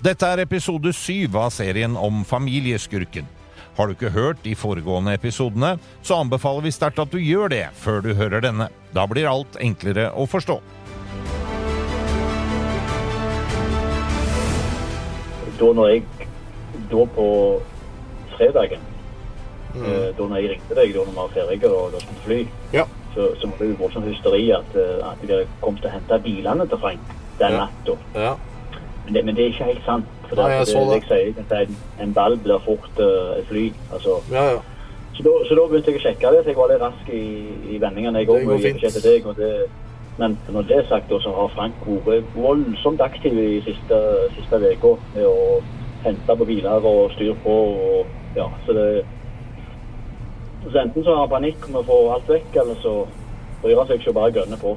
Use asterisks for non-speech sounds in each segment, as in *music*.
Dette er episode syv av serien om familieskurken. Har du ikke hørt de foregående episodene, så anbefaler vi sterkt at du gjør det før du hører denne. Da blir alt enklere å forstå. Da når jeg Da på fredagen eh, Da når jeg ringte deg da når vi var ferdige og da skulle fly, Ja. så, så var det jo voldsomt hysteri at, eh, at de kom til å hente bilene til Frank den Ja. natta. Ja. Men, det- men det er ikke helt sant. For Nei, jeg det, så det. jeg sier en, ball blir fort uh, et fly. Altså, ja, ja. så, da, så da begynte jeg å sjekke det, så jeg var litt rask i, i vendingene. Jeg òg beskjed deg. Og det, men når det er sagt, så har Frank vært voldsomt aktiv i siste uka med å hente på biler og styre på. Og, ja, så det så Enten så har han panikk med å få alt vekk, eller så bryr han seg ikke og bare gønner på.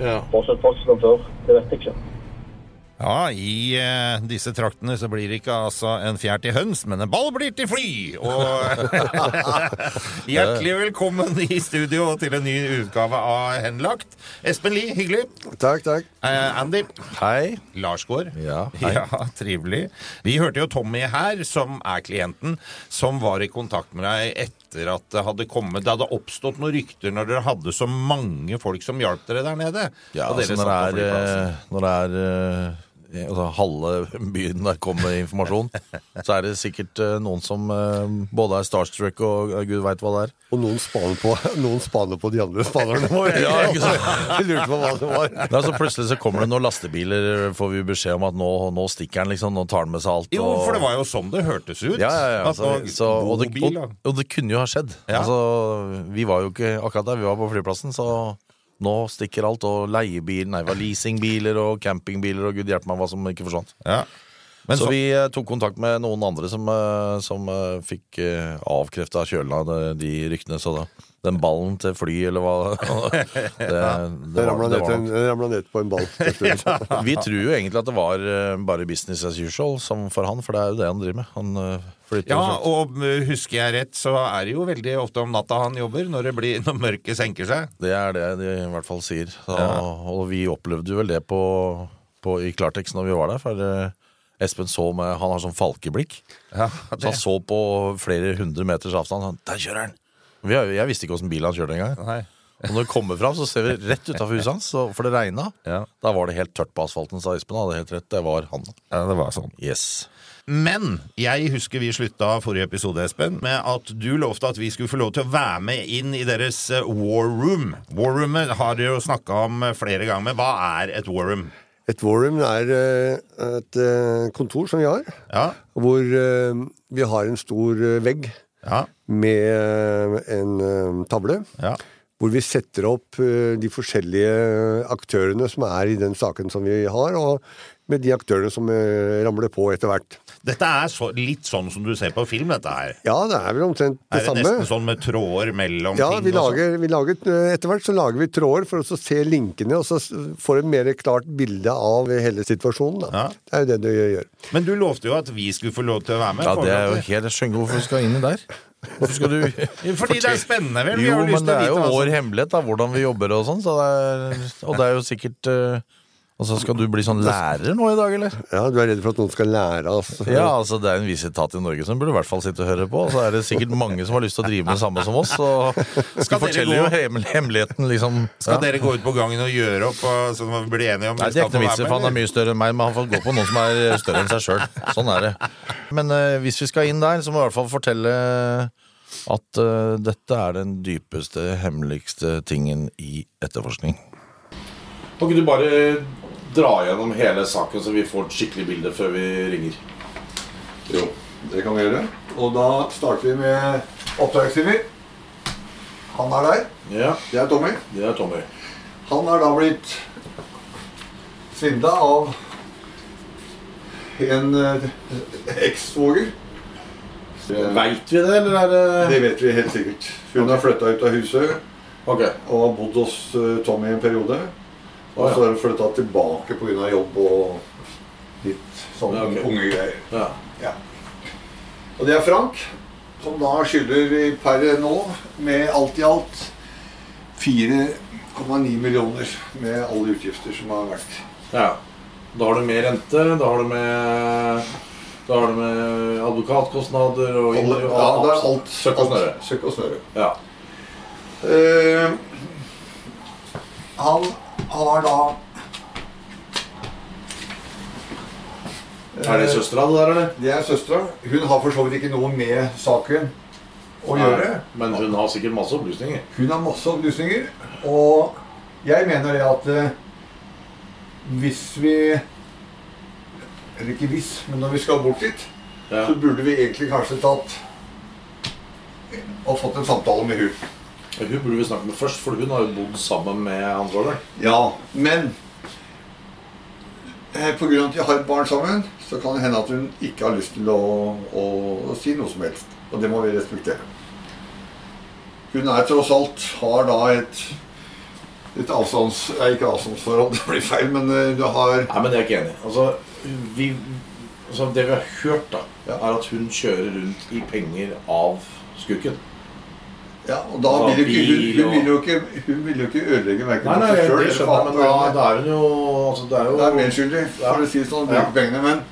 ja. Fortsatt fortsatt som før. Det vet jeg ikke. Ja, i eh, disse traktene så blir det ikke altså en fjær til høns, men en ball blir til fly! Og *laughs* hjertelig velkommen i studio til en ny utgave av Henlagt. Espen Lie, hyggelig. Takk, takk. Eh, Andy. Hei. Larsgaard. Ja, hei. ja, trivelig. Vi hørte jo Tommy her, som er klienten, som var i kontakt med deg etter at det hadde kommet Det hadde oppstått noen rykter når dere hadde så mange folk som hjalp dere der nede. Ja, altså når det er, eh, når det er eh, altså, halve *laughs* byen der kommer med informasjon, så er det sikkert eh, noen som eh, både er starstruck og eh, gud veit hva det er. Og noen spaner på, *laughs* noen spaner på de andre spanerne våre. *laughs* Ja, ikke sant? De lurte på hva det var. Er så Plutselig så kommer det noen lastebiler, får vi beskjed om at nå, nå stikker han, liksom. Nå tar han med seg alt. Jo, og- for det var jo sånn det hørtes ut. Ja, ja, ja. Så, så, og, det, og, og det kunne jo ha skjedd. Ja. Altså, vi var jo ikke akkurat der, vi var på flyplassen, så nå stikker alt. Og leiebil, nei, var leasingbiler og campingbiler og gud hjelpe meg hva som ikke forsvant. Ja. Men så, så, vi eh, tok kontakt med noen andre som, eh, som eh, fikk avkrefta kjølen av de ryktene. Så da, den ballen til fly, eller hva *laughs* Det, det, ramla ned, på en ball. *laughs* Vi tror jo egentlig at det var eh, bare business as usual som for han, for det er jo det han driver med. Han eh, flytter ja, og uh, husker jeg rett, så er det jo veldig ofte om natta han jobber, når, det blir, *laughs* når mørket senker seg. Det er det de i hvert fall sier. Så, Ja. Og vi opplevde jo vel det på, på, i klartekst når vi var der. For eh, Espen så med Han har sånn falkeblikk. Ja, Så han så på flere hundre meters avstand. Han, Der kjører han! Vi, har- jeg visste ikke åssen bil han kjørte engang. Og når vi kommer fram, så ser vi rett utafor huset hans, for det regna. Ja. Da var det helt tørt på asfalten, sa Espen. Hadde helt rett. Det var han. ja, det var sånn. Yes. Men jeg husker vi slutta forrige episode, Espen, med at du lovte at vi skulle få lov til å være med inn i deres eh, war room. War roomet har dere jo snakka om eh, flere ganger. Men hva er et war room? Et war room er eh, et kontor som vi har, Ja, hvor vi har en stor vegg ja, med en eh, tavle. ja. Hvor vi setter opp eh, de forskjellige aktørene som er i den saken som vi har, og med de aktørene som eh, ramler på etter hvert. Dette er så, litt sånn som du ser på film, dette her. Ja, det er vel omtrent det samme. Er det samme. nesten sånn med tråder mellom Ja, ting? vi og vi lager, eh, etter hvert så lager vi tråder for å se linkene, og så får et mer klart bilde av hele situasjonen. Da. Ja. Det er jo det du gjør. Men du lovte jo at vi skulle få lov til å være med. Ja, det er jo helt Jeg skjønner hvorfor vi skal inn i der. Hvorfor skal du *laughs* Fordi det er spennende, vel? Vi Jo, men det er jo vår hemmelighet, da, hvordan vi jobber og sånn. Så og det er jo sikkert eh, Og så skal du bli sånn lærer nå i dag, eller? Ja, Du er redd for at noen skal lære oss Ja, altså det er en viss etat i Norge som burde i hvert fall sitte og høre på. Og så er det sikkert mange som har lyst til å drive med det samme som oss. Og Skal fortelle jo hemmeligheten, liksom. Skal Ja. dere gå ut på gangen og gjøre opp, så vi blir enige om Nei, det er ikke noe vits i, for han er mye større enn meg, men han får gå på noen som er større enn seg sjøl. Sånn er det. Men uh, hvis vi skal inn der, så må vi i hvert fall fortelle at uh, dette er den dypeste, hemmeligste tingen i etterforskning. Kan ikke du bare dra gjennom hele saken, så vi får et skikkelig bilde før vi ringer? Jo, det kan vi gjøre. Og da starter vi med oppdragsgiver. Han er der. Ja, Det er Tommy. det er Tommy. Han er da blitt svindla av en eh, ekssvoger. Veit vi det, eller er det Det vet vi helt sikkert. Hun har flytta ut av huset Ok. og har bodd hos eh, Tommy en periode. Og så har hun flytta tilbake pga. jobb og litt sånn Ja, ok. unge greier. Ja. Ja. Og det er Frank, som da skylder per nå, med alt i alt, 4,9 millioner med alle utgifter som har vært. ja. Da har du med rente, da har du med Da har du med advokatkostnader og Alle, Ja, ja, det er alt. Søkk og snøre. Søkk og snøre. Ja. Uh, han har da Er det søstera, det der, eller? Det er søstera. Hun har for så vidt ikke noe med saken å gjøre. Men hun har sikkert masse opplysninger. Hun har masse opplysninger, og jeg mener det at eh, hvis vi Eller ikke hvis, men når vi skal bort dit, Ja. så burde vi egentlig kanskje tatt og fått en samtale med hun. Hun burde vi snakke med først, for hun har jo bodd sammen med andre Roger. Ja, men pga. på grunn av at de har et barn sammen, så kan det hende at hun ikke har lyst til å, å, å si noe som helst. Og det må vi respektere. Hun er tross alt har da et et avstands... Ikke avstandsforhold, *laughs* det blir feil, men eh, du har Nei, men jeg er ikke enig. Altså, vi, altså, det vi har hørt, da, Ja. er at hun kjører rundt i penger av skurken. Ja, og da vil ikke hun, hun, vil jo ikke, hun vil jo ikke ødelegge verken seg det sjøl eller for men da, andre. da er hun jo altså, Det er jo Det er medskyldig, Ja. for å si det sånn, å Ja. bruke pengene. Men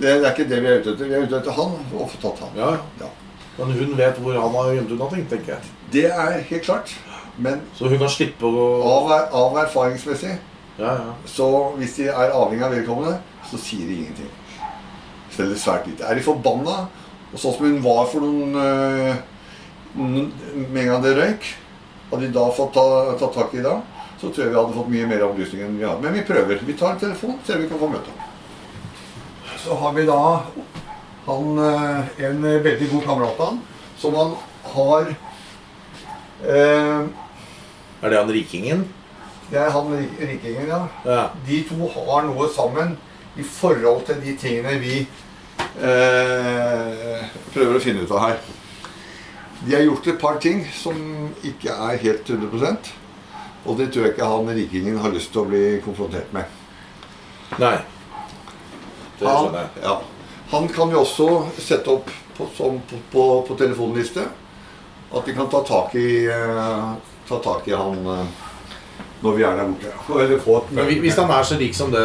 det, det er ikke det vi er ute etter. Vi er ute etter han, og få tatt han. Ja, Ja. men hun vet hvor han har gjemt unna ting, tenker jeg. Det er helt klart. Men Så hun kan slippe å av, av erfaringsmessig, Ja, ja. så hvis de er avhengig av vedkommende, så sier de ingenting. Selv svært lite. Er de forbanna, og sånn som hun var for noen øh, Med en gang det røyk, hadde vi da fått ta, tatt tak i det, så tror jeg vi hadde fått mye mer opplysninger enn vi har. Men vi prøver. Vi tar en telefon, ser om vi kan få møte ham. Så har vi da han, øh, en veldig god kamerat av han, som han har eh, Er det han rikingen? Det er han rikingen, ja. Ja. De to har noe sammen i forhold til de tingene vi eh, prøver å finne ut av her. De har gjort et par ting som ikke er helt 100% og det tror jeg ikke han rikingen har lyst til å bli konfrontert med. Nei. Det Han, skjønner jeg. ja. han kan jo også sette opp på, som, på, på, på telefonliste at de kan ta tak i, uh, ta tak i han uh, når vi er der borte. Eller få et Men hvis han er så rik som det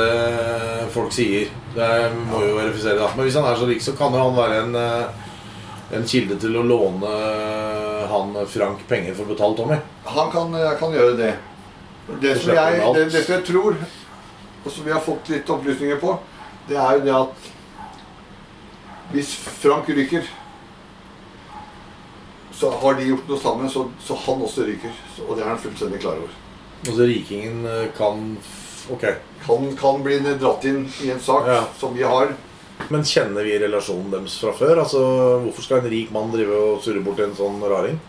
folk sier Det må jo verifisere, da. Men hvis han er så rik, så kan jo han være en, eh, en kilde til å låne han Frank penger for å betale Tommy. Han kan, kan gjøre det. Det som, jeg, det, det som jeg tror, og som vi har fått litt opplysninger på, det er jo det at hvis Frank ryker, så har de gjort noe sammen, så, så han også ryker. Og det er han fullstendig klar over. Altså rikingen kan Ok. Kan, kan bli dratt inn i en sak Ja. som vi har. Men kjenner vi relasjonen deres fra før? Altså, Hvorfor skal en rik mann drive og surre bort en sånn raring?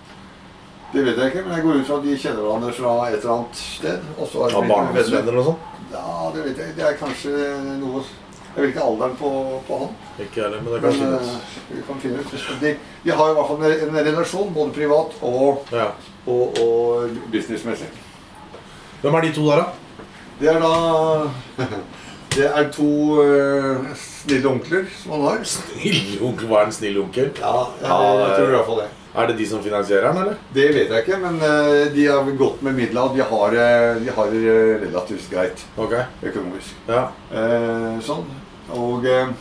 Det vet jeg ikke, men jeg går ut fra at de kjenner hverandre fra et eller annet sted. Og så har venner. barndomsvenner og sånn? Ja, det vet jeg. Det er kanskje noe Jeg vet ikke alderen på, på han. Ikke heller, men det kan Men finnes. eh, vi kan finne ut. De, de har i hvert fall en, en relasjon, både privat og, Ja. og, og businessmessig. Hvem er de to der, da? Det er da Det er to uh, snille onkler som han har. Snille onkel, Hva er en snill onkel? Ja, Ja, jeg tror i hvert fall det. Er det de som finansierer den, eller? Det vet jeg ikke, men uh, de har gått med midler, og de har, eh, de har det relativt greit Ok. økonomisk. Ja. Uh, sånn. Og eh,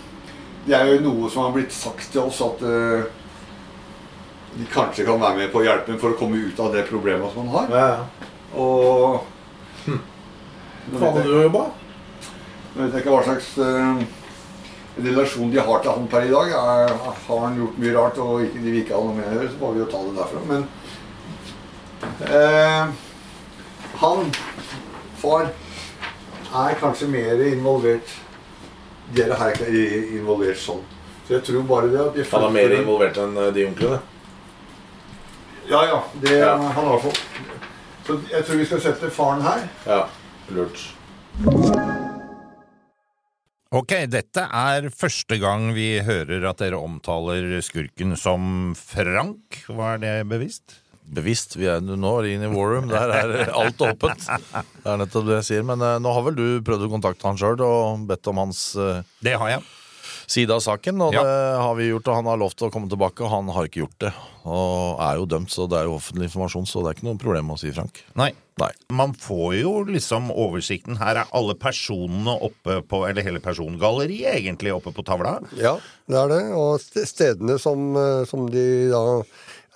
det er jo noe som har blitt sagt til oss, at eh, de kanskje kan være med på å hjelpe dem for å komme ut av det problemet som han har. ja, ja. Og hm. Hva hadde jeg, du jobba? Nå vet ikke hva slags eh, relasjon de har til han per i dag. Er, har han gjort mye rart og ikke, de vil ikke ha noe med å gjøre, så må vi jo ta det derfra. Men eh, han, far, er kanskje mer involvert Dere her er ikke involvert sånn. Så jeg tror bare det at de Han er mer involvert enn eh, de onklene. Ja, ja. Det, Ja. Han har i hvert fall Så jeg tror vi skal sette faren her. Ja. Lurt. Ok, dette er første gang vi hører at dere omtaler skurken som Frank. Var det bevisst? Bevisst. Vi er nå inn i War Room. Der er alt åpent. Det er nettopp det jeg sier. Men eh, nå har vel du prøvd å kontakte han sjøl og bedt om hans eh, Det har jeg. Side av saken, og Ja. det har vi gjort. Og han har lovt å komme tilbake, og han har ikke gjort det. Og er jo dømt, så det er jo offentlig informasjon, så det er ikke noe problem å si Frank. Nei. Nei. Man får jo liksom oversikten. Her er alle personene oppe på Eller hele persongalleriet egentlig oppe på tavla. Ja, det er det. Og stedene som, eh, som de da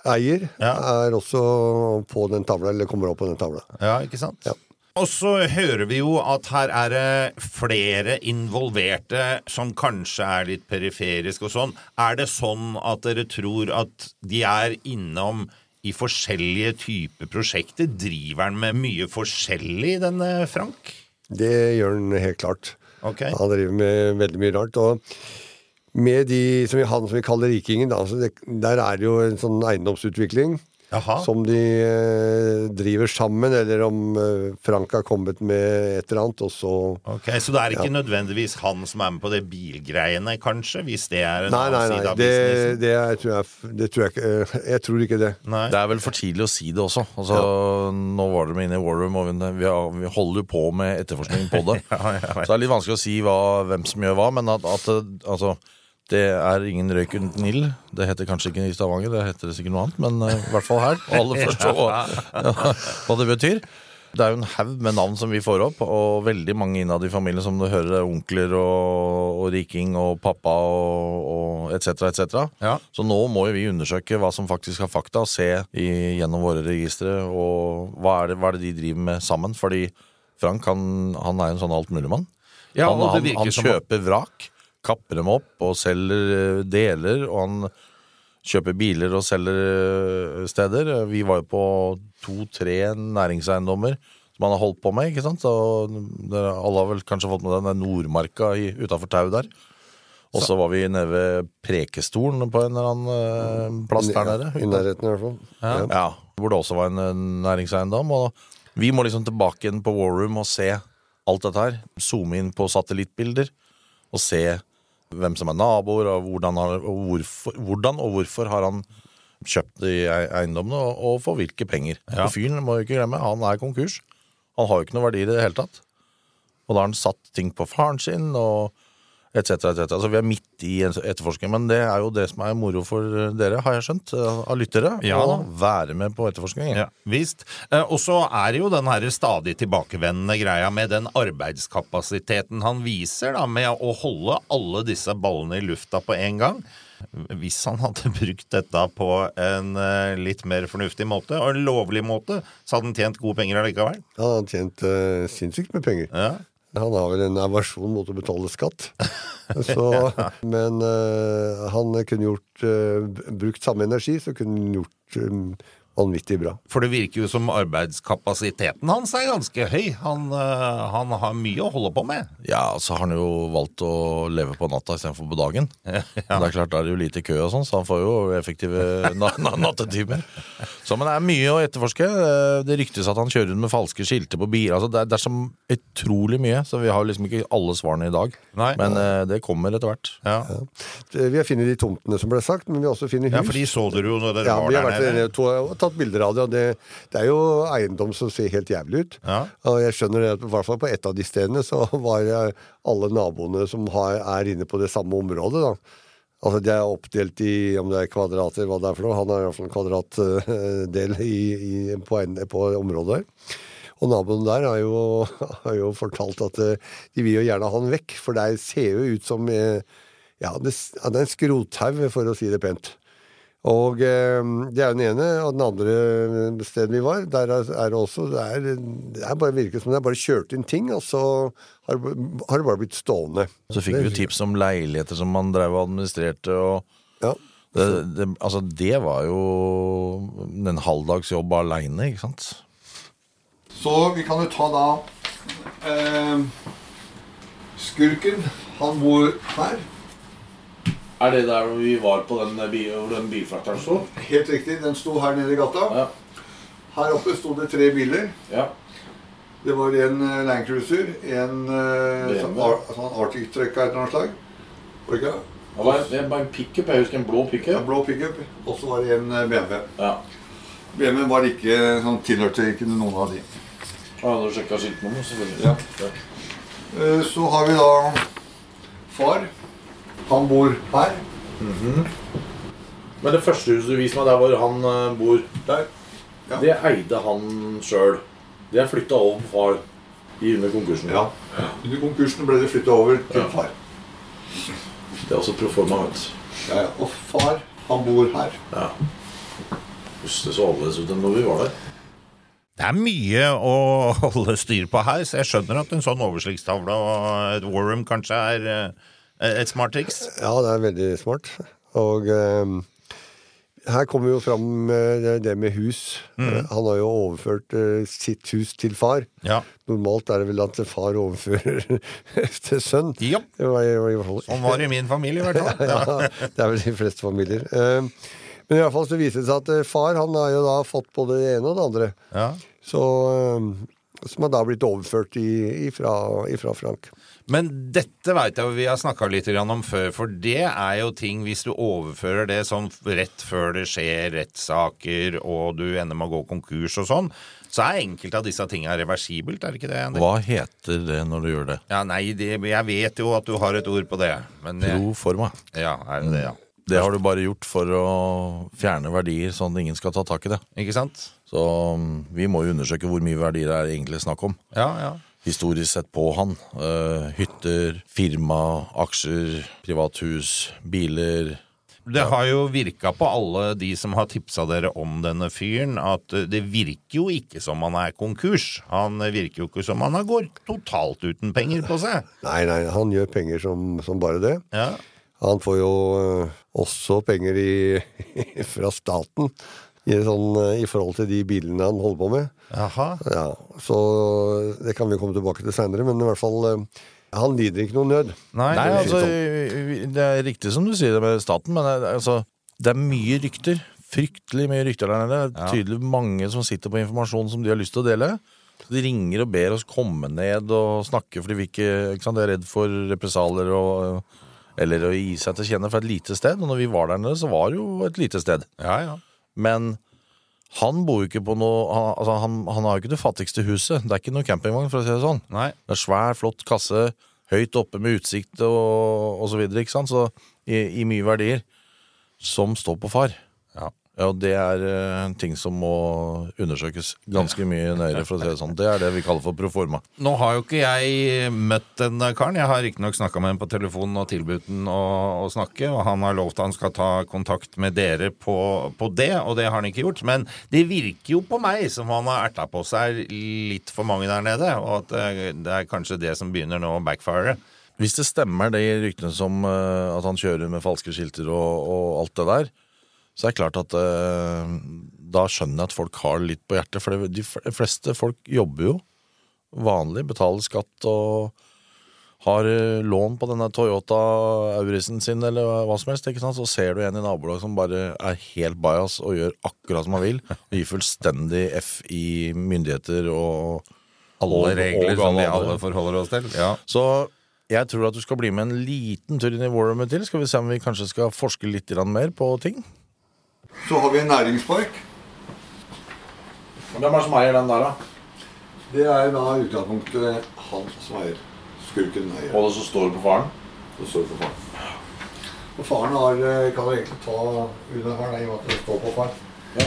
eier, Ja. er også på den tavla, eller kommer opp på den tavla. Ja, ikke sant? Ja. Og så hører vi jo at her er det flere involverte som kanskje er litt periferiske og sånn. Er det sånn at dere tror at de er innom i forskjellige typer prosjekter? Driver han med mye forskjellig, denne Frank? Det gjør han helt klart. Okay. Han driver med veldig mye rart. og med de som vi, han som vi kaller rikingen, da, så det, der er det jo en sånn eiendomsutvikling Jaha. som de eh, driver sammen, eller om eh, Frank har kommet med et eller annet, og så Ok, Så det er ikke nødvendigvis han som er med på det bilgreiene, kanskje? Hvis det er en Nei, nei, annen nei. side av Det, businessen? det, er, tror jeg, det tror jeg ikke eh, Jeg tror ikke det. Nei. Det er vel for tidlig å si det også. Altså, Nå var dere inne i War Room, og vi, vi har- vi holder jo på med etterforskning på det. *laughs* Ja. Så det er litt vanskelig å si hva, hvem som gjør hva, men at, at altså, det er ingen røyk uten ild. Det heter kanskje ikke i Stavanger, det heter det sikkert noe annet, men uh, i hvert fall her. Og *laughs* alle forstår hva, *laughs* hva det betyr. Det er jo en haug med navn som vi får opp, og veldig mange innad i familien som du hører er onkler og, og riking og pappa og, etc. etc. Ja. Så nå må jo vi undersøke hva som faktisk har fakta, og se i, gjennom våre registre og hva er, det, hva er det de driver med sammen. Fordi Frank han, han er en sånn altmuligmann. Ja, han, han, han kjøper vrak, kapper dem opp og selger eh, deler, og han kjøper biler og selger eh, steder. Vi var jo på to-tre næringseiendommer som han har holdt på med, ikke sant? Og dere, alle har vel kanskje fått med den der Nordmarka utafor Tau der. Og så var vi nede ved Prekestolen på en eller annen eh, plass der nede. I nærheten, i hvert fall. Ja. Ja, hvor det også var en næringseiendom. Og vi må liksom tilbake igjen på War Room og se alt dette her. Zoome inn på satellittbilder og se hvem som er naboer, og hvordan, har, og hvorfor, hvordan og hvorfor har han kjøpt de eiendommene, og, for hvilke penger. Ja. Og fyren må vi ikke glemme, han er konkurs. Han har jo ikke noe verdi i det hele tatt. Og da har han satt ting på faren sin, og etc. etc. Altså, vi er midt i en etterforskning, men det er jo det som er moro for dere, har jeg skjønt, av lyttere. Ja å være med på etterforskningen. Ja, visst. Eh, Og så er det jo den her stadig tilbakevendende greia med den arbeidskapasiteten han viser, da, med å holde alle disse ballene i lufta på en gang. Hvis han hadde *laughs* brukt dette på en eh, litt mer fornuftig måte, og en lovlig måte, så hadde han tjent gode penger allikevel. Ja, Han hadde tjent uh, sinnssykt med penger. Ja. Han har vel en aversjon mot å betale skatt. *laughs* Så, men uh, han kunne gjort uh, brukt samme energi, så kunne han gjort eh, vanvittig bra. For det virker jo som arbeidskapasiteten hans er ganske høy. Han, eh, han har mye å holde på med. Ja, så har han jo valgt å leve på natta istedenfor på dagen. *laughs* Men Det er klart, Da er det jo lite kø og sånn, så han får jo effektive *laughs* na na nattetimer. Så, men det er mye å etterforske. Eh, Det ryktes at han kjører rundt med falske skilter på biler. Altså, det, er, det er så utrolig mye, så vi har liksom ikke alle svarene i dag. Nei. Men eh, det kommer etter hvert. Ja, Ja. Vi har funnet de tomtene som ble sagt, men vi har også funnet hus. ja for de så dere jo når dere Ja, var der nede. Tatt bilder av det, og det, det er jo eiendom som ser helt jævlig ut. Ja. Og jeg skjønner det at i hvert fall på et av de stedene så var alle naboene som har, er inne på det samme området. da. Altså De er oppdelt i om det er kvadrater, hva det er for noe. Han har iallfall en kvadratdel i, i, på, en, på området. Og naboen der har jo, har jo fortalt at eh, de vil jo gjerne ha han vekk, for det ser jo ut som eh, ja, det, ja, det er en skrothaug, for å si det pent. Og eh, det er jo den ene, og den andre stedet vi var, der er det også Det er, det er bare virker som det er bare kjørt inn ting, og så har, har det bare blitt stående. Så fikk vi jo tips om leiligheter som man drev og administrerte. og Ja. det, det, altså, det var jo en halvdagsjobb aleine, ikke sant? Så vi kan jo ta da eh, Skurken, han bor her. Er det der hvor vi var på den, bi- hvor den bilfrakteren sto? Helt riktig, den sto her nede i gata. Ja. Her oppe sto det tre biler. ja. Det var en eh, Land Cruiser, en eh, sånn, sånn Arctic Truck av et eller annet slag. Var det ikke? det? Det var, det var en pickup. Jeg husker en blå Ja, pickup. blå pickup. Og så var det en eh, BMW. Ja. BMW var ikke, sånn, tilhørte ikke noen av de. Ja, du sjekka skiltnummeret, selvfølgelig. Ja. Eh, Så har vi da far. Han bor her. Men det første huset du viste meg, der hvor han eh, bor, Der. Ja. det eide han sjøl. Det er flytta over på far i under konkursen. Ja. Under konkursen ble det flytta over til Ja. far. Det er også proforma, vet. Ja, ja. Og far, han bor her. Ja. Jøss, det så annerledes ut enn når vi var der. Det er mye å holde styr på her, så jeg skjønner at en sånn overslagstavle og et war room kanskje er eh, et smart triks. Ja, det er veldig smart. Og eh, her kommer jo fram eh, det- med hus. Eh, Han har jo overført eh, sitt hus til far. Ja. Normalt er det vel at far overfører *laughs* til sønn. Ja. Sånn var det i min familie, i hvert fall. *laughs* ja, det er vel de fleste familier. Eh, Men i hvert fall så viser det seg at eh, far han har jo da fått både det ene og det andre. Ja. Så, eh, som har da blitt overført i, ifra, ifra Frank. Men dette veit jeg vi har snakka litt om før, for det er jo ting Hvis du overfører det sånn rett før det skjer rettssaker, og du ender med å gå konkurs og sånn, så er enkelte av disse tinga reversibelt, er det ikke det? Henrik? Hva heter det når du gjør det? Ja, nei, det, jeg vet jo at du har et ord på det, men jeg, Pro forma. Ja, er det det, ja. Det har du bare gjort for å fjerne verdier, sånn at ingen skal ta tak i det. Ikke sant? Så um, vi må jo undersøke hvor mye verdier det er egentlig snakk om. Ja, ja. Historisk sett på han. Eh, hytter, firma, aksjer, privathus, biler. Det har jo virka på alle de som har tipsa dere om denne fyren, at det virker jo ikke som han er konkurs. Han virker jo ikke som han har går totalt uten penger på seg. Nei, nei, han gjør penger som, som bare det. Ja, Han får jo eh, også penger i, *laughs* fra staten i, sånn, eh, i forhold til de bilene han holder på med. Jaha. Ja, Så det kan vi komme tilbake til seinere, men i hvert fall eh, Han lider ikke noe nød. Nei, Nei, det, altså, det er riktig som du sier det med staten, men det, er- altså, det er mye rykter. Fryktelig mye rykter der nede. Det er Ja. tydelig mange som sitter på informasjon som de har lyst til å dele. De ringer og ber oss komme ned og snakke fordi vi ikke, ikke sant, de er redd for represalier og eller å gi seg til kjenne for et lite sted. Og når vi var der nede, så var det jo et lite sted. ja, ja. Men han bor jo ikke på noe Han, altså, han, han har jo ikke det fattigste huset. Det er ikke noe campingvogn, for å si det sånn. Nei. Det er svær, flott kasse, høyt oppe med utsikt og, og så videre, ikke sant? Så i, i mye verdier som står på far. Ja. Det er en ting som må undersøkes ganske mye nøyere, for å si det sånn. Det er det vi kaller for proforma. Nå har jo ikke jeg møtt den karen. Jeg har riktignok snakka med ham på telefonen og tilbudt ham å, å snakke, og han har lovt han skal ta kontakt med dere på, på det, og det har han ikke gjort. Men det virker jo på meg som han har erta på seg litt for mange der nede, og at det, det er kanskje det som begynner nå å backfire. Hvis det stemmer, de ryktene som eh, at han kjører med falske skilter og, og alt det der, så er det klart at eh, da skjønner jeg at folk har litt på hjertet. For det- de fleste folk jobber jo vanlig, betaler skatt og har eh, lån på denne Toyota Aurisen sin eller hva som helst. Så ser du en i nabolaget som bare er helt bajas og gjør akkurat som han vil. Og gir fullstendig F i myndigheter og Alle og- regler og som vi alle forholder oss til. Ja. Så jeg tror at du skal bli med en liten tur inn i War Roomet til. Skal vi se om vi kanskje skal forske litt mer på ting? Så har vi en næringspark. Hvem er det som eier den der, da? Det er da utgangspunktet han som eier. Skurken eier. Og det som står på faren? Det står på faren. Og faren har, eh, kan jo egentlig ta under her, i og med at det står på faren. Ja.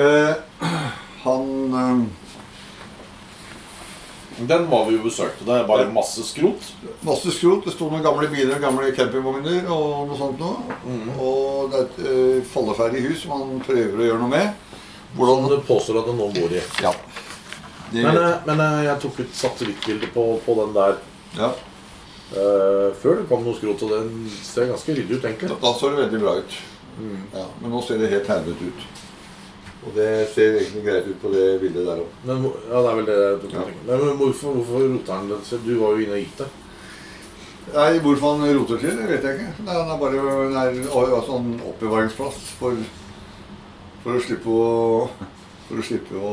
Eh, *clears throat* han eh, Den var vi jo besøkte. Det er bare masse skrot. Masse skrot. Det sto noen gamle biler og gamle campingvogner og noe sånt noe. Og det er et uh, falleferdig hus som man prøver å gjøre noe med. Hvordan du påstår at det nå bor i. Ja. Det, Men, eh, men eh, jeg tok ut satellittbilde på, på den der ja. Uh, før det kom noe skrot, og den ser ganske ryddig ut, egentlig. Da så det veldig bra ut. Ja, men nå ser det helt hervet ut. Og det ser egentlig greit ut på det bildet der òg. Men, ja, det er vel det du kan Ja. ut. Men, men hvorfor, hvorfor roter han det? Du var jo inne og gikk det. Nei, Hvorfor han roter til, det vet jeg ikke. Nei, han er bare en altså, sånn oppbevaringsplass for, for å slippe å For å slippe å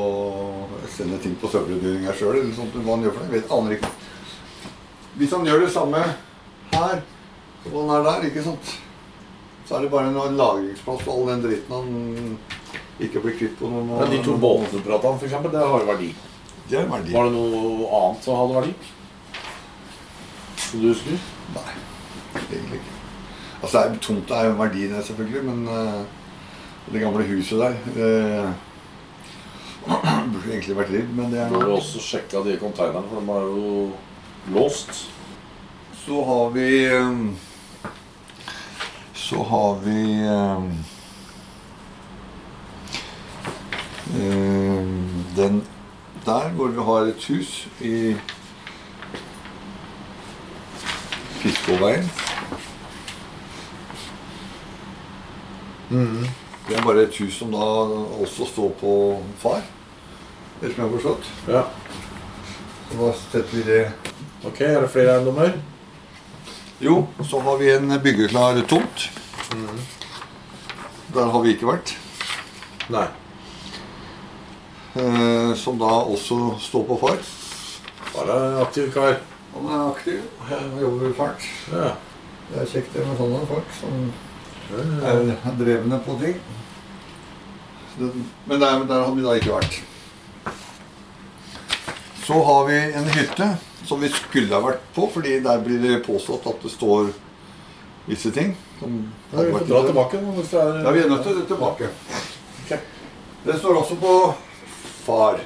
sende ting på søppeldynga sjøl, eller sånt. Hva han gjør for det, vet aner ikke. Hvis han gjør det samme her som han er der, ikke sant, så er det bare en lagringsplass for all den dritten han ikke bli kvitt på noen Men de to båtene du prata om, for eksempel, det har jo verdi. Det er verdi. Var det noe annet som hadde verdi? Som du husker? Nei, egentlig ikke. Altså, det er, Tomta er jo en verdi, det, selvfølgelig, men uh, det gamle huset der det *clears throat* burde egentlig vært rivd, men det er jo også sjekka de konteinerne, for de er jo låst. Så har vi eh, Så har vi eh, eh, den der hvor vi har et hus i Fiskåveien. Det er bare et hus som da også står på far. Det som jeg har forstått. Ja. Så da setter vi det Ok, er det flere eiendommer? Jo, så har vi en byggeklar tomt. Der har vi ikke vært. Nei. Eh, som da også står på fart. far. en aktiv kar. Han er aktiv. Han jobber fælt. Ja. Det er kjekt det med sånne folk som er drevne på ting. Men der, der har vi da ikke vært. Så har vi en hytte som vi skulle ha vært på, fordi der blir det påstått at det står visse ting. Som har vi fått dra tilbake. Hvis det er... Ja, vi er nødt til å dra tilbake. Okay. Det står også på far.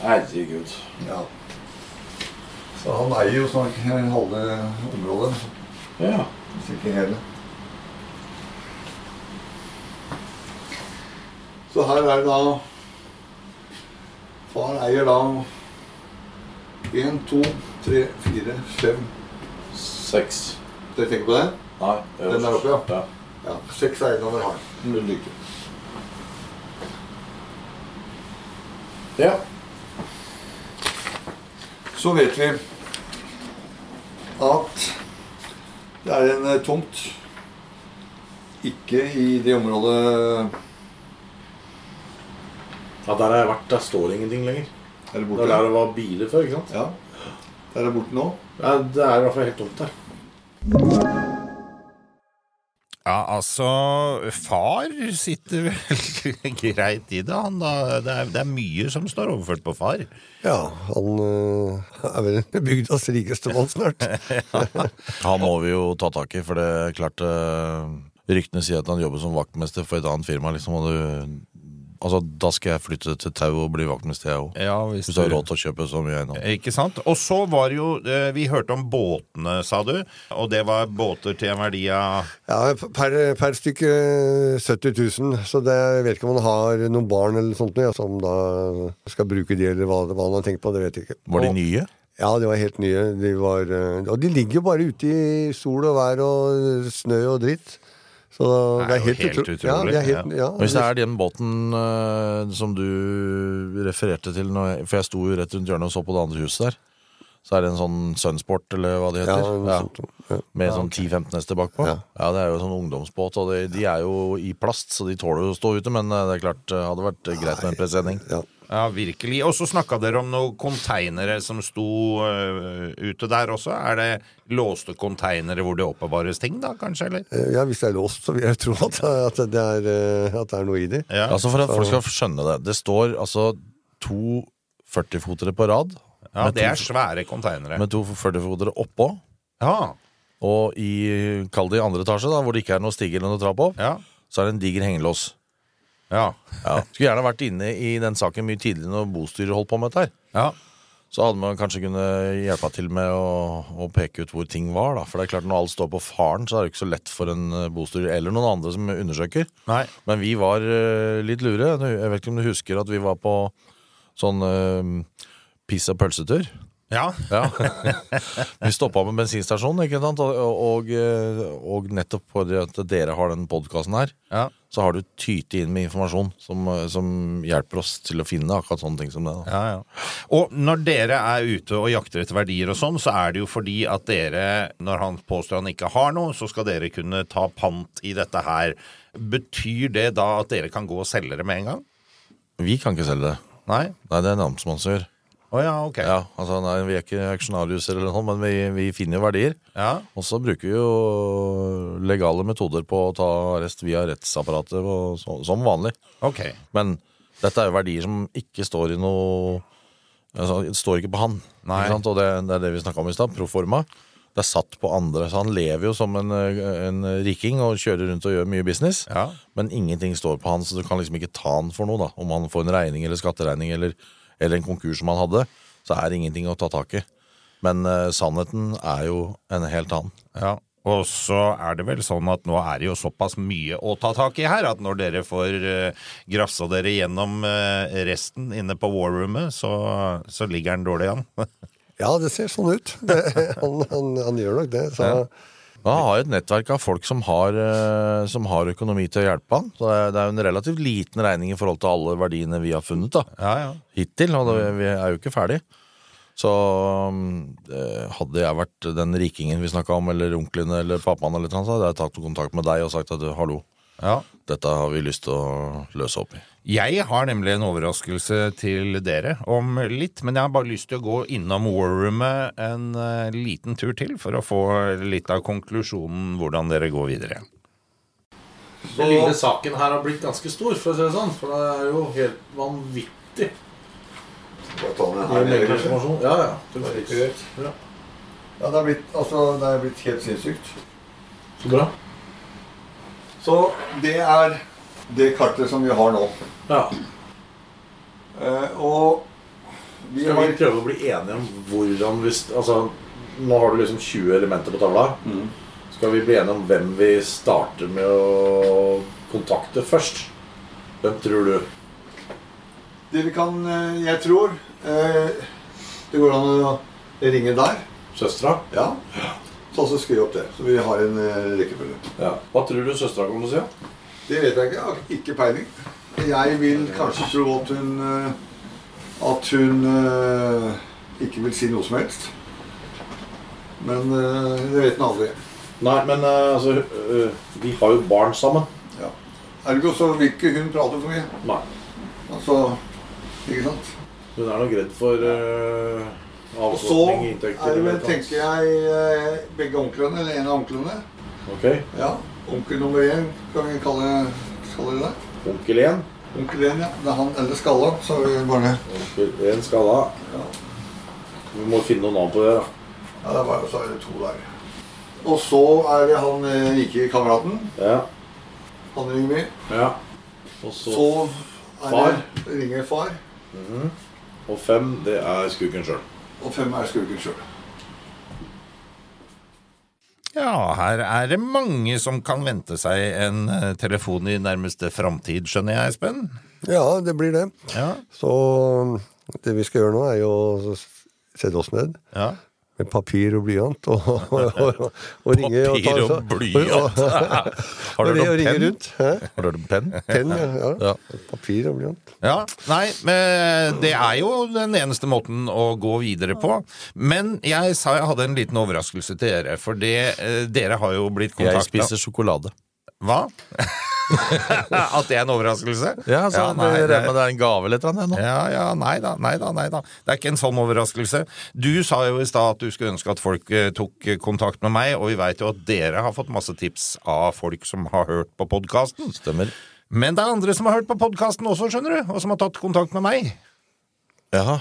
Herregud. Ja. Så han eier jo snart halve området, Ja. hvis ikke hele. Så her er da Far eier da én, to, tre, fire, fem Seks. Dere tenker på det? Nei. det er Den der oppe, ja. ja. Ja. Seks eiendommer har han. Null lykke. Ja. Så vet vi at det er en eh, tomt ikke i det området ja, der har jeg vært. Der står ingenting lenger. Er det Det borte? der det var biler før, ikke sant? Ja. Der er borte nå. Ja, det er i hvert fall helt tomt der. Ja, altså Far sitter vel *laughs* greit i det, han da. Det er, det er mye som står overført på far. Ja, han øh, er vel bygdas rikeste mann snart. *laughs* *laughs* Han må vi jo ta tak i, for det er klart øh, Ryktene sier at han jobber som vaktmester for et annet firma. Liksom, og du, altså, da skal jeg flytte til Tau og bli vaktmester, jeg òg. Ja, hvis Hvis du har råd til å kjøpe så mye eiendom. Ikke sant? Og så var det jo eh, Vi hørte om båtene, sa du. Og det var båter til en verdi av Ja, per, per stykke 70 000, så det, jeg vet ikke om han har noen barn eller sånt noe, som da skal bruke de, eller hva, hva han har tenkt på, det vet jeg ikke. Var de nye? Ja, de var helt nye. De var, øh, og de ligger jo bare ute i sol og vær og snø og dritt. Så Det er jo helt helt utrolig, Ja, er helt, ja. Hvis det er den båten uh, som du refererte til, når jeg, for jeg sto jo rett rundt hjørnet og så på det andre huset der, så er det en sånn Sunsport, eller hva det heter. Ja. Ja. med sånn 10-15 hester bakpå. Ja. Ja. det er jo sånn ungdomsbåt, og de, de er jo i plast, så de tåler jo å stå ute, men eh, det er klart hadde vært greit med en presenning. Ja. Ja, virkelig. Og så snakka dere om noen konteinere som sto uh, ute der også. Er det låste konteinere hvor det oppbevares ting, da, kanskje? eller? Eh, ja, hvis det er låst, så vil jeg tro at, at, det, er, eh, at det er noe i det. Ja. Altså For at folk skal skjønne det. Det står altså to 40-fotere på rad, ja, det det to- er svære konteinere. med to 40-fotere oppå. Ja. Og i, kall det i andre etasje, da, hvor det ikke er noe stige eller noe trapp opp, Ja. så er det en diger hengelås. Ja. Ja. Skulle gjerne vært inne i den saken mye tidligere når bostyret holdt på med dette her. ja. Så hadde man kanskje kunnet hjelpe til med å, å peke ut hvor ting var. da For det er klart Når alt står på faren, så er det ikke så lett for en eh, bostyrer eller noen andre som undersøker. Nei. Men vi var uh, litt lure. Jeg vet ikke om du husker at vi var på sånn uh, piss- og pølsetur? Ja. Ja. *laughs* vi stoppa med bensinstasjonen, ikke sant? Og, og, eh, og nettopp fordi at dere har den podkasten her, ja. så har du tytet inn med informasjon som, eh, som hjelper oss til å finne akkurat sånne ting som det. Ja. Og når dere er ute og jakter etter verdier og sånn, så er det jo fordi at dere, når han påstår han ikke har noe, så skal dere kunne ta pant i dette her. Betyr det da at dere kan gå og selge det med en gang? Vi kan ikke selge det. Nei? Nei, det er en annen som gjør. Å ja, ok. Ja, altså nei, Vi er ikke auksjonarius, eller noe, men vi, vi finner jo verdier. Ja. Og så bruker vi jo legale metoder på å ta arrest via rettsapparatet og så, som vanlig. Ok. Men dette er jo verdier som ikke står i noe altså, Det står ikke på han. Nei. Ikke sant? Og det, det er det vi snakka om i stad. Proforma. Det er satt på andre. Så han lever jo som en, en riking og kjører rundt og gjør mye business. Ja. Men ingenting står på han, så du kan liksom ikke ta han for noe. da Om han får en regning eller skatteregning eller, eller en konkurs som han hadde, så er det ingenting å ta tak i. Men uh, sannheten er jo en helt annen. Ja, og så er det vel sånn at nå er det jo såpass mye å ta tak i her, at når dere får uh, grafsa dere gjennom eh, resten inne på warroomet, så, så ligger den dårlig an. *laughs* Ja, det ser sånn ut. Det, han, han, han gjør nok det. Så Han har et nettverk av folk som har, eh, som har økonomi til å hjelpe han. Så det er, jo en relativt liten regning i forhold til alle verdiene vi har funnet da ja, ja. hittil. Og det, vi er jo ikke ferdig. Så eh, hadde jeg vært den rikingen vi snakka om, eller onkelen eller pappaen, eller noe, så hadde jeg tatt kontakt med deg og sagt at hallo, ja. dette har vi lyst til å løse opp i. Jeg har nemlig en overraskelse til dere om litt, men jeg har bare lyst til å gå innom warroomet en eh, liten tur til for å få litt av konklusjonen hvordan dere går videre. Den lille saken her har blitt ganske stor, for å si det sånn. For det er jo helt vanvittig. Bare ta den her nede. Ja, ja. Det Det. Ja. Ja, det er blitt, altså, det er blitt helt sinnssykt. Så bra. Så det er det kartet som vi har nå. Ja. Eh, og vi Skal har vi prøve å bli enige om hvordan vi st- Altså, nå har du liksom 20 elementer på tavla. Mm. Skal vi bli enige om hvem vi starter med å kontakte først? Hvem tror du? Det vi kan eh, Jeg tror eh, det går an å ringe der. Søstera? Ja. Så så skriv opp det, så vi har en eh, rekkefølge. Ja. Hva tror du søstera kommer til å si? Det vet jeg ikke. Jeg har ikke peiling. Jeg vil kanskje tro at hun eh, At hun eh, ikke vil si noe som helst. Men eh, det vet en aldri. Nei, men altså Vi har jo barn sammen. Ja. Ergo så vil ikke hun prate for mye. Nei. Altså Ikke sant? Hun er nok redd for uh, Og så avkortning, inntekter er det vel, eller noe tenker jeg, begge onklene, eller en av onklene. Ok. Ja. Onkel nummer én, kan vi kalle, kalle det? Onkel 1. Onkel én, ja. Det er han eller skalla, så vi bare Onkel 1 skalla. Ja. Vi må finne noen navn på det. da. Ja, det er bare, så er det to der. Og så er det han eh, rike kameraten. Ja. Han ringer vi. ja. Og så, Så Far. det ringer far. Og fem, det er skurken sjøl. Og fem er skurken sjøl. Ja, her er det mange som kan vente seg en eh, telefon i nærmeste framtid, skjønner jeg, Espen? ja, det blir det. Ja. Så det vi skal gjøre nå, er jo å sette oss ned ja. Med papir og blyant og, og, og, og *laughs* ringe Papir og blyant. *laughs* Har og, du og, noen penn? rundt. Har du en penn? Penn, ja, ja. Ja. Papir og blyant. Ja, nei, men det er jo den eneste måten å gå videre på. Men jeg sa jeg hadde en liten overraskelse til dere, for det, eh, dere har jo blitt Jeg spiser sjokolade. Hva? *laughs* *laughs* At det er en overraskelse? Ja, så nei, det, det- det, er en gave eller noe. Ja, ja, nei da, nei da, nei da. Det er ikke en sånn overraskelse. Du sa jo i stad at du skulle ønske at folk eh, tok eh, kontakt med meg, og vi veit jo at dere har fått masse tips av folk som har hørt på podkasten. Stemmer. Men det er andre som har hørt på podkasten også, skjønner du, og som har tatt kontakt med meg. Ja,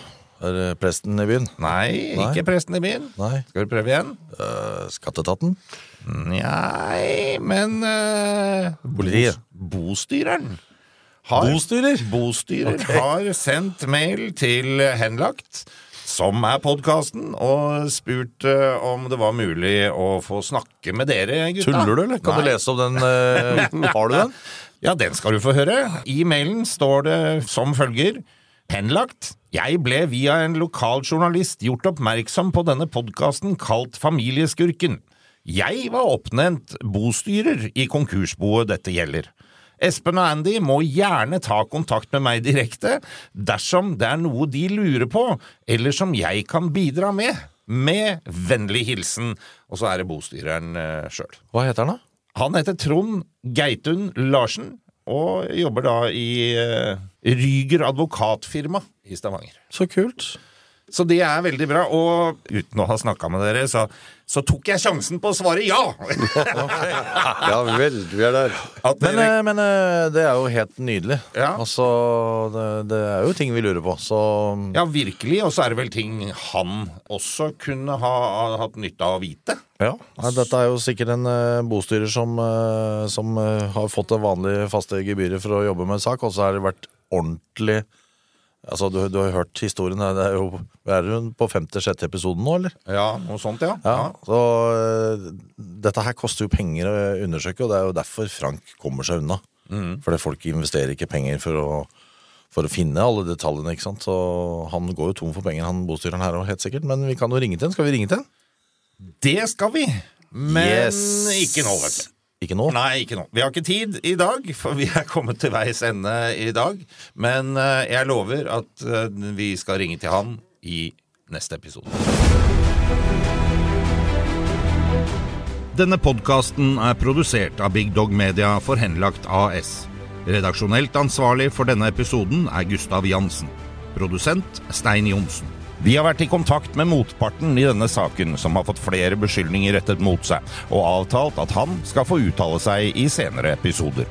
er det presten i byen? Nei, Nei. ikke presten i byen. Nei. Skal vi prøve igjen? Uh, skatteetaten? Nei, men uh, Politiet. Bostyreren. Har, Bostyrer? Bostyrer har sendt mail til Henlagt, som er podkasten, og spurt uh, om det var mulig å få snakke med dere, gutta. Tuller du, eller? Kan Nei. du lese om den? Uh, har du den? *laughs* Ja, den skal du få høre. I mailen står det som følger. Henlagt. Jeg ble via en lokal journalist gjort oppmerksom på denne podkasten kalt Familieskurken. Jeg var oppnevnt bostyrer i konkursboet dette gjelder. Espen og Andy må gjerne ta kontakt med meg direkte dersom det er noe de lurer på, eller som jeg kan bidra med. Med vennlig hilsen. Og så er det bostyreren uh, sjøl. Hva heter han, da? Han heter Trond Geitun Larsen. og jobber da i eh, Ryger advokatfirma i Stavanger. Så kult. Så det er veldig bra. Og uten å ha snakka med dere, så, så tok jeg sjansen på å svare ja! *laughs* Ja vel, du er der. At Men, dere, eh, men eh, det er jo helt nydelig. Ja. Altså, det, det er jo ting vi lurer på, så ja, virkelig. Og så er det vel ting han også kunne ha hatt nytte av å vite. Ja, Nei, Dette er jo sikkert en uh, bostyrer som, uh, som uh, har fått det vanlige faste gebyret for å jobbe med en sak, og så har det vært ordentlig Altså, du, du har hørt historien. Det er jo, er du på femte-sjette episoden nå, eller? Ja, noe sånt, ja. Ja, så uh, Dette her koster jo penger å undersøke, og det er jo derfor Frank kommer seg unna. Fordi folk investerer ikke penger for å, for å finne alle detaljene. ikke sant? Så Han går jo tom for penger, han bostyreren her òg, helt sikkert. Men vi kan jo ringe til han. Skal vi ringe til han? Det skal vi. Men Yes. ikke nå, vet du. Ikke nå? Nei, ikke nå. Vi har ikke tid i dag, for vi er kommet til veis ende i dag. Men eh, jeg lover at eh, vi skal ringe til han i neste episode. Denne podkasten er produsert av Big Dog Media for Henlagt AS. Redaksjonelt ansvarlig for denne episoden er Gustav Jansen. Produsent Stein Johnsen. Vi har vært i kontakt med motparten i denne saken, som har fått flere beskyldninger rettet mot seg, og avtalt at han skal få uttale seg i senere episoder.